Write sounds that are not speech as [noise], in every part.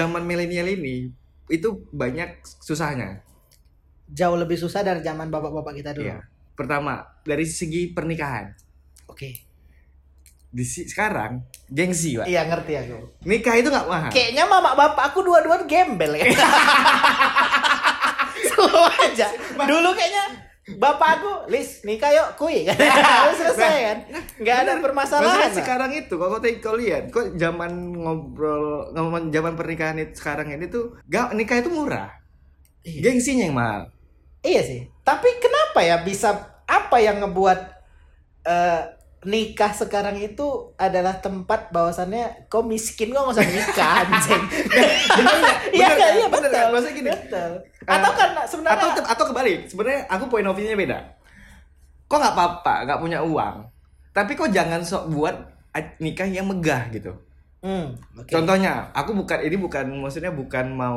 zaman milenial ini itu banyak susahnya. Jauh lebih susah dari zaman bapak-bapak kita dulu. Iya. Pertama, dari segi pernikahan. Oke. Di si- sekarang gengsi, Pak. Iya ngerti aku. Nikah itu nggak mahal. Kayaknya mama bapak aku dua-dua gembel ya. [laughs] Selalu aja. Dulu kayaknya bapak aku, Lis, nikah yuk, kui. [laughs] Udah selesai kan. Nggak ada permasalahan. Sekarang itu kalau kau, lihat, kok zaman ngobrol ngomong zaman pernikahan itu sekarang ini tuh gak nikah itu murah. Iya. Gengsinya yang mahal. Iya sih. Tapi kenapa ya bisa apa yang ngebuat eh, nikah sekarang itu adalah tempat bahwasannya kau miskin kau nggak usah nikah [laughs] anjing. Bener nggak? [laughs] Iya kan? Iya betul. nggak? Maksudnya gini. Betul. Atau karena sebenarnya atau atau kebalik sebenarnya aku poin of view-nya beda kok nggak apa-apa nggak punya uang tapi kok jangan sok buat nikah yang megah gitu Hmm, oke. contohnya aku bukan ini bukan maksudnya bukan mau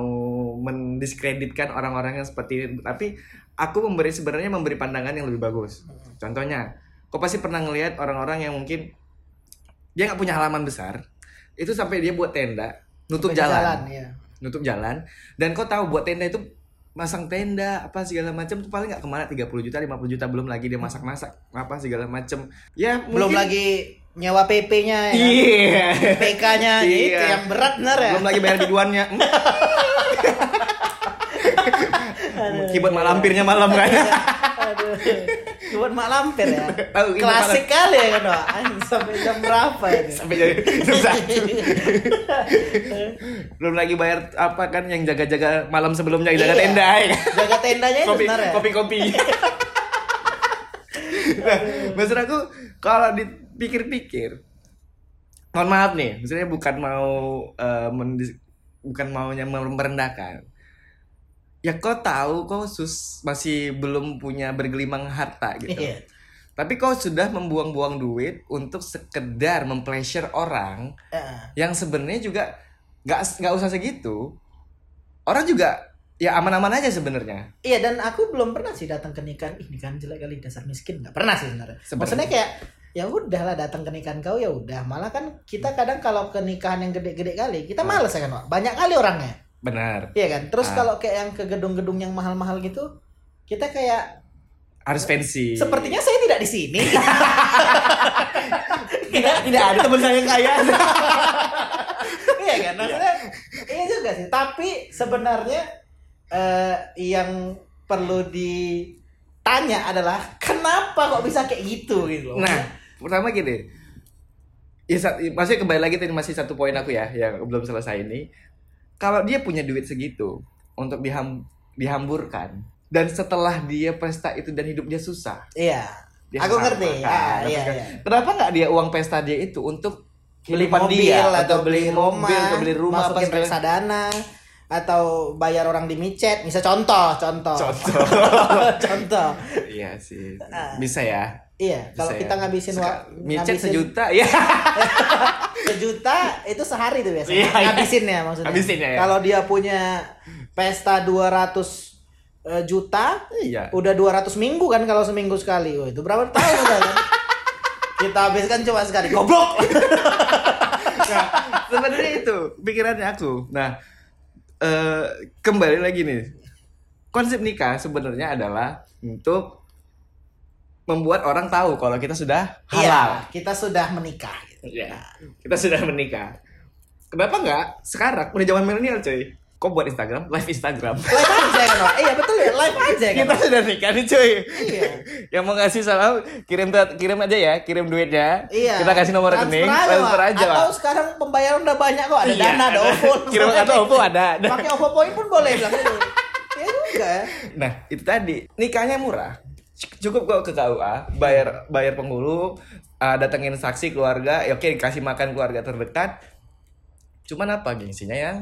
mendiskreditkan orang-orang yang seperti ini tapi aku memberi sebenarnya memberi pandangan yang lebih bagus contohnya kau pasti pernah ngelihat orang-orang yang mungkin dia nggak punya halaman besar itu sampai dia buat tenda nutup Sampai ke jalan ya. nutup jalan dan kau tahu buat tenda itu masang tenda apa segala macam tuh paling nggak ke mana 30 juta 50 juta belum lagi dia masak-masak apa segala macam ya Belum mungkin- lagi nyawa PP-nya ya. iya PK-nya [laughs] itu Iya. yang berat bener ya. belum lagi bayar biduannya [laughs] keyboard mak lampirnya malam kan Aduh. Buat mak lampir ya. Tahu, ini Klasik kali ya kan, Wak? Sampai jam berapa ini? sampai jadi jam satu. [laughs] belum lagi bayar apa kan yang jaga-jaga malam sebelumnya yang jaga Iya. tenda ya kan? Jaga tendanya itu kopi benar ya. kopi kopi [laughs] nah, maksud aku kalau dipikir-pikir mohon maaf nih maksudnya bukan mau mendis- bukan maunya merendahkan ya kau tahu kau sus masih belum punya bergelimang harta gitu Iya. tapi kau sudah membuang-buang duit untuk sekedar mempleasure orang Heeh. yang sebenarnya juga nggak nggak usah segitu orang juga ya aman-aman aja sebenarnya Iya dan aku belum pernah sih datang ke nikahan. Ih nikahan jelek kali dasar miskin nggak pernah sih sebenarnya. Sebenarnya. Maksudnya kayak ya udahlah datang ke nikahan kau ya udah. Malah kan kita kadang kalau ke nikahan yang gede-gede kali kita Ah. males ya kan Wak? Banyak kali orangnya. Benar. Iya kan. Terus Ah. kalau kayak yang ke gedung-gedung yang mahal-mahal gitu kita kayak harus fancy. Sepertinya saya tidak di sini. [laughs] [laughs] tidak tidak ada teman saya yang kaya. [laughs] Iya kan? Maksudnya iya juga sih. Tapi sebenarnya eh, yang perlu ditanya adalah kenapa kok bisa kayak gitu gitu loh? Nah pertama gini. Ya masih kembali lagi tadi masih satu poin aku ya yang belum selesai ini kalau dia punya duit segitu untuk diham dihamburkan dan setelah dia pesta itu dan hidup dia susah. Iya. Dia aku ngerti. makan, ah, apa iya, segala- iya. kenapa nggak dia uang pesta dia itu untuk beli mobil dia atau beli mobil rumah atau beli rumah apa masukin segala- reksadana atau bayar orang di micet. Misal contoh contoh. Contoh. [laughs] Contoh. Iya sih. Ah. bisa ya? Iya kalau Bisa kita ya. ngabisin micet ngabisin- sejuta ya [laughs] sejuta itu sehari tuh biasanya. Iya, iya. ngabisinnya maksudnya. Ngabisinnya, ya. kalau dia punya pesta 200 eh, juta iya. udah 200 minggu kan kalau seminggu sekali. Oh, itu berapa tahun udah kan? Kita habiskan cuma sekali. Goblok! [laughs] Nah, sebenarnya itu pikirannya aku. Nah eh, kembali lagi nih. Konsep nikah sebenarnya adalah untuk membuat orang tahu kalau kita sudah halal iya kita sudah menikah gitu. Iya, kita sudah menikah kenapa nggak sekarang udah zaman milenial cuy kok buat Instagram live Instagram live aja kan Wak? iya betul ya live aja kan kita sudah nikah nih cuy iya yang mau ngasih salam kirim kirim aja ya kirim duitnya Iya. kita kasih nomor rekening transfer aja Atau sekarang pembayaran udah banyak kok. Ada Iya, dana, ada ada. OVO. [laughs] Kirim atau OVO ada. Pakai OVO Point pun boleh bilang [laughs] gitu. Ya juga. Nah, itu tadi nikahnya murah. Cukup kok ke KUA, bayar bayar penghulu, uh, datengin saksi keluarga, ya oke dikasih makan keluarga terdekat. Cuman apa gengsinya yang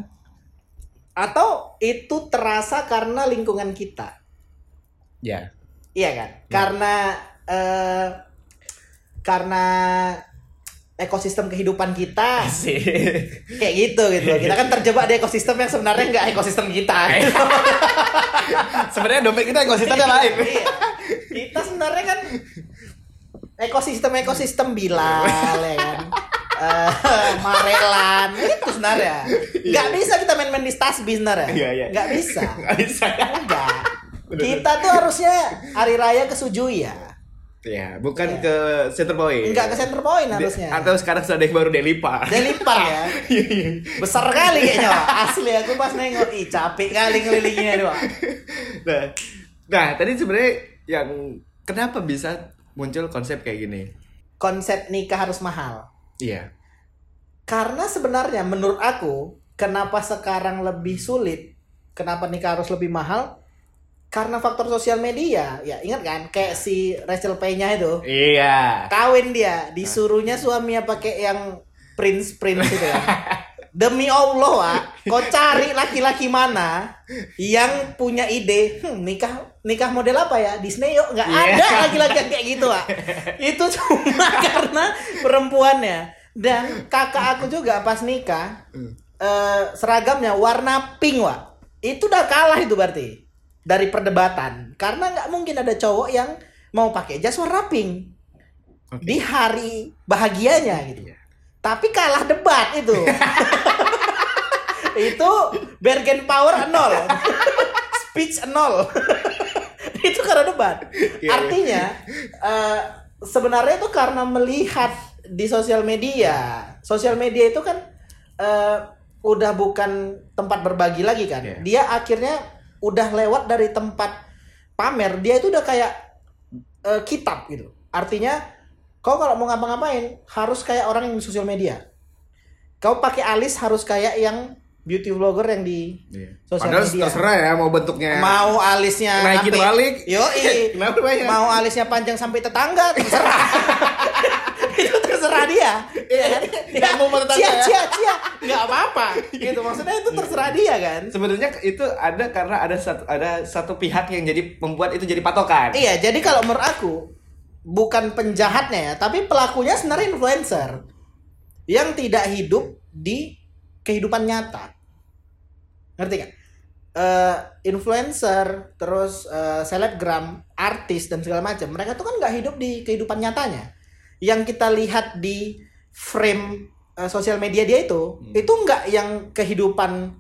Atau itu terasa karena lingkungan kita. ya Iya kan? Karena eh karena ekosistem kehidupan kita sih. kayak gitu gitu. Kita kan terjebak di ekosistem yang sebenarnya nggak ekosistem kita. Sebenarnya dompet kita ekosistemnya lain. Iya. Kita sebenarnya kan ekosistem ekosistem Bilal ya kan. eh, Marelan itu sebenarnya. Nggak bisa kita main-main di Stasbi sebenarnya. Iya, iya. Nggak bisa. Nggak bisa ya. Enggak. Kita tuh harusnya hari raya ke Sujui ya. Ya, bukan ke center point. Enggak ke center point harusnya. Atau sekarang sudah ada yang baru Delipa. Delipar ya. [laughs] Iya, iya. Besar kali kayaknya. Asli aku pas nengok, ih capek kali ngelilinginnya doang. [laughs] nah, nah, tadi sebenarnya yang kenapa bisa muncul konsep kayak gini? Konsep nikah harus mahal. Iya. Karena sebenarnya menurut aku, kenapa sekarang lebih sulit? Kenapa nikah harus lebih mahal? Karena faktor sosial media. Ya, ingat kan kayak si Rachel Payne-nya itu. Iya. Kawin dia, disuruhnya suaminya pakai yang prince prince itu ya. [laughs] Demi Allah, Wak, kau cari laki-laki mana yang punya ide, hmm, nikah nikah model apa ya? Disney yuk, nggak Iya. ada laki-laki yang kayak gitu, Wak. [laughs] Itu cuma [laughs] karena perempuannya. Dan kakak aku juga pas nikah, Hmm. eh, seragamnya warna pink, Wak. Itu udah kalah itu berarti dari perdebatan. Karena nggak mungkin ada cowok yang mau pakai jas warna pink Oke. di hari bahagianya gitu. Iya. Tapi kalah debat itu. [laughs] itu bargain power nol. Speech nol. [laughs] itu karena debat. Iya, iya. Artinya eh, sebenarnya itu karena melihat di sosial media. Sosial media itu kan eh, udah bukan tempat berbagi lagi kan. Iya. Dia akhirnya udah lewat dari tempat pamer, dia itu udah kayak eh, kitab gitu. Artinya kau kalau mau ngapa-ngapain harus kayak orang yang di sosial media. Kau pakai alis harus kayak yang beauty vlogger yang di Iya. Sosial Padahal media. terserah ya mau bentuknya mau alisnya naikin sampai- balik. Yo, [laughs] mau alisnya panjang sampai tetangga terserah. [laughs] terserah dia. Iya, nggak mau tetangga Cia, cia, cia. Nggak apa-apa. Gitu maksudnya itu terserah dia kan. Sebenarnya itu ada karena ada satu ada satu pihak yang jadi membuat itu jadi patokan. Iya, jadi kalau menurut aku bukan penjahatnya ya, tapi pelakunya sebenarnya influencer yang tidak hidup di kehidupan nyata. Ngerti gak? Eh, influencer, terus eh, selebgram, artis dan segala macam, mereka tuh kan nggak hidup di kehidupan nyatanya. Yang kita lihat di frame eh, sosial media dia itu, Hmm. itu nggak yang kehidupan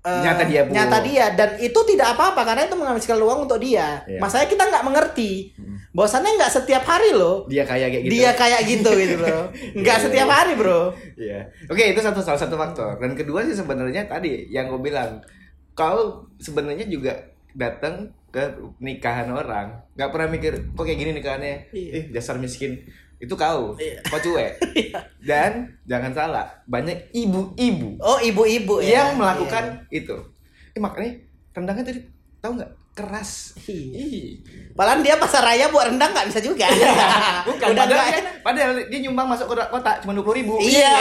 eh, Nyata dia, Bu. nyata dia dan itu tidak apa-apa karena itu menghabiskan uang untuk dia. Iya. Masalahnya kita nggak mengerti. Hmm. Bahwasannya nggak setiap hari loh. Dia kayak kayak gitu. Dia kayak gitu gitu loh. [laughs] Nggak Iya, setiap iya. hari, Bro. Iya. Oke, itu satu salah satu faktor. Dan kedua sih sebenarnya tadi yang gue bilang, kau sebenarnya juga datang ke nikahan orang, nggak pernah mikir kok kayak gini nikahannya, Iya. ih dasar miskin. Itu kau, Iya. kau cuek. [laughs] Dan jangan salah, banyak ibu-ibu Oh, ibu-ibu ya. yang melakukan itu. Eh makanya rendangnya tadi tahu nggak keras. Iya. Padahal dia pasar raya buat rendang nggak bisa juga. [laughs] Bukan, Udah padahal, dia, padahal dia nyumbang masuk kota, kota cuma dua ribu. Iya.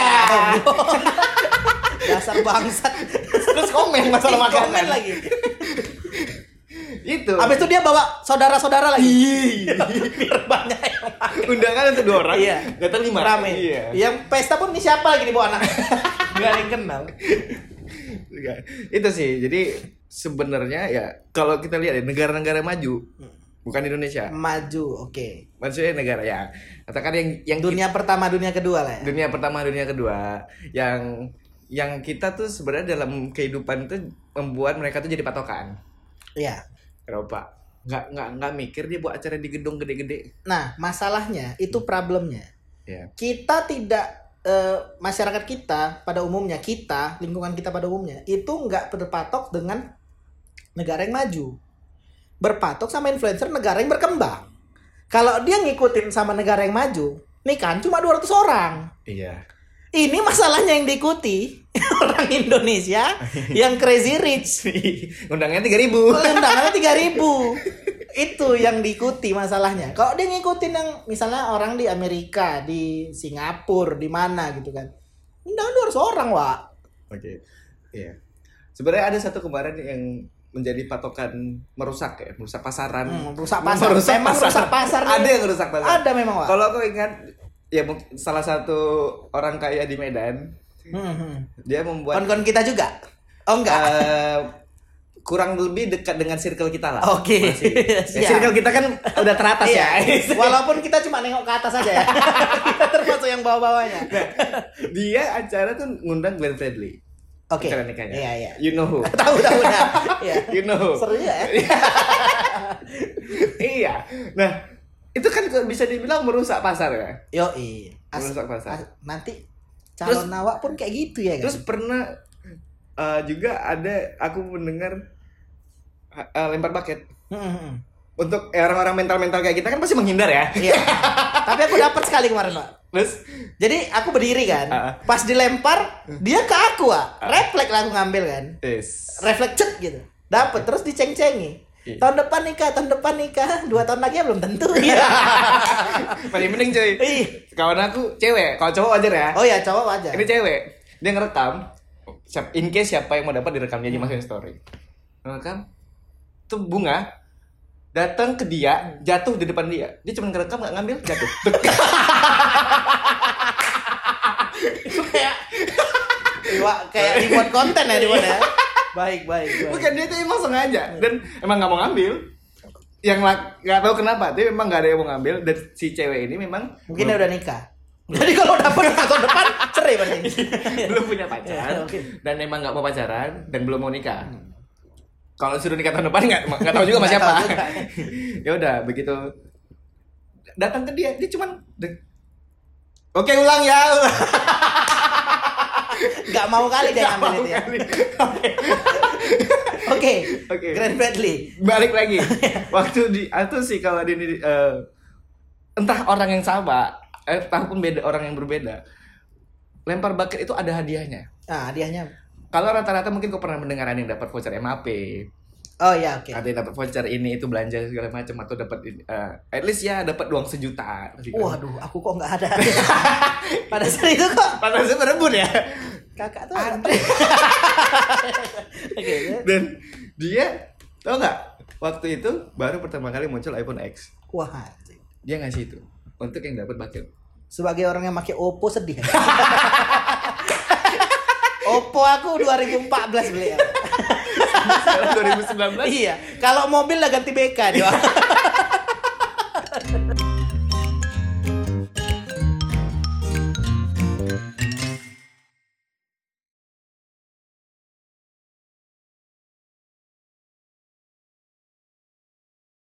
[laughs] Dasar bangsat. Terus komen masalah Komen makanan lagi. Itu. Habis itu dia bawa saudara-saudara lagi. Iya. Banyak. Undangan untuk dua orang. Iya. Datang lima. Rame. Iya. Yang pesta pun ini siapa lagi dibawa anak? [laughs] Gak ada yang kenal. Itu sih. Jadi sebenarnya ya kalau kita lihat ya negara-negara maju bukan Indonesia. Maju, oke. Maksudnya negara ya. Katakan yang yang Dunia pertama, dunia kedua lah ya. dunia pertama dunia kedua yang yang kita tuh sebenarnya dalam kehidupan itu membuat mereka tuh jadi patokan Iya. Eropa nggak nggak nggak mikir dia buat acara di gedung gede-gede. Nah, masalahnya itu problemnya. ya. Kita tidak eh, masyarakat kita pada umumnya kita lingkungan kita pada umumnya itu nggak berpatok dengan negara yang maju. Berpatok sama influencer negara yang berkembang. Kalau dia ngikutin sama negara yang maju nikahan cuma 200 orang. Iya ini masalahnya yang diikuti [laughs] orang Indonesia [laughs] yang crazy rich. Undangnya tiga ribu. Undangannya tiga ribu. Itu yang diikuti masalahnya. Kalau dia ngikutin yang misalnya orang di Amerika di Singapura di mana gitu kan. Undangan 200 orang wak. Oke iya. Sebenarnya ada satu kemarin yang menjadi patokan merusak ya merusak pasaran. Hmm, rusak [laughs] pasar. Merusak memang pasar. rusak pasar ada yang merusak pasar. Ada memang wak. Kalau aku ingat ya mungkin salah satu orang kaya di Medan Hmm, hmm. dia membuat kon-kon kita juga oh enggak eh, kurang lebih dekat dengan circle kita lah. Oke. Masih. [laughs] Ya, circle kita kan udah teratas [laughs] Iya, ya. walaupun kita cuma nengok ke atas aja ya kita [laughs] termasuk yang bawah-bawahnya. Nah, dia acara tuh ngundang Glenn Fredly. Oke. Acara nikahnya. Iya, iya. You know who? Tahu tahu. Iya. You know who? Seru ya. iya. Nah, itu kan bisa dibilang merusak pasar ya. Yo, Merusak pasar. as- nanti calon awak pun kayak gitu ya kan. Terus pernah eh, juga ada aku mendengar eh, lempar. Hmm, hmm. Untuk eh, orang-orang mental-mental kayak kita kan pasti menghindar ya. Iya. Tapi aku dapat sekali kemarin, Pak. Terus Jadi aku berdiri kan. Ah. Pas dilempar, dia ke aku, Pak. Refleks lah aku ngambil kan. is Refleks cet gitu. Dapat terus diceng-cengi. Iya. Tahun depan nikah, tahun depan nikah, dua tahun lagi ya belum tentu. Iya. [laughs] paling mending cuy. Ih. Kawan aku cewek, kalau cowok wajar ya. Oh ya, cowok wajar. Ini cewek, dia ngerekam. Siap- In case siapa yang mau dapat direkam dia aja masukin story. Ngerekam, tuh bunga datang ke dia, jatuh di depan dia. Dia cuma ngerekam nggak ngambil, jatuh. Itu [laughs] kayak kayak dibuat konten ya dibuat ya. Baik, baik, baik. Bukan dia tuh emang sengaja dan emang nggak mau ngambil. Yang nggak tahu kenapa, tapi memang nggak ada yang mau ngambil dan si cewek ini memang Mungkin dia udah nikah. Jadi kalau dapat tahun depan cerai berarti. [laughs] belum punya pacar Iya, dan emang nggak mau pacaran dan belum mau nikah. Kalau suruh nikah tahun depan nggak nggak tahu juga sama siapa. [laughs] ya udah begitu datang ke dia dia cuman Oke ulang ya. [laughs] Gak mau kali dia ngambil itu ya. [laughs] Oke. Oke. Grand Bradley. Balik lagi. [laughs] Waktu di atau sih kalau di eh, entah orang yang sama, eh, entah pun beda orang yang berbeda. Lempar bucket itu ada hadiahnya. Nah, hadiahnya. Kalau rata-rata mungkin kau pernah mendengar ada yang dapat voucher MAP, Oh ya, oke. ada yang dapat voucher ini itu belanja segala macam atau dapat eh, at least ya dapat uang sejuta. Kan. Waduh, aku kok nggak ada. [laughs] Pada saat itu kok Padahal saya berebut ya. kakak tuh Ada. [laughs] Oke. Dan dia tau nggak waktu itu baru pertama kali muncul iPhone X. Wah. Dia ngasih itu untuk yang dapat bucket. sebagai orang yang pakai Oppo sedih. [laughs] Oppo aku 2014 beli. ya. [laughs] Sekarang 2019 iya, kalau mobil lah ganti BK dia. [laughs]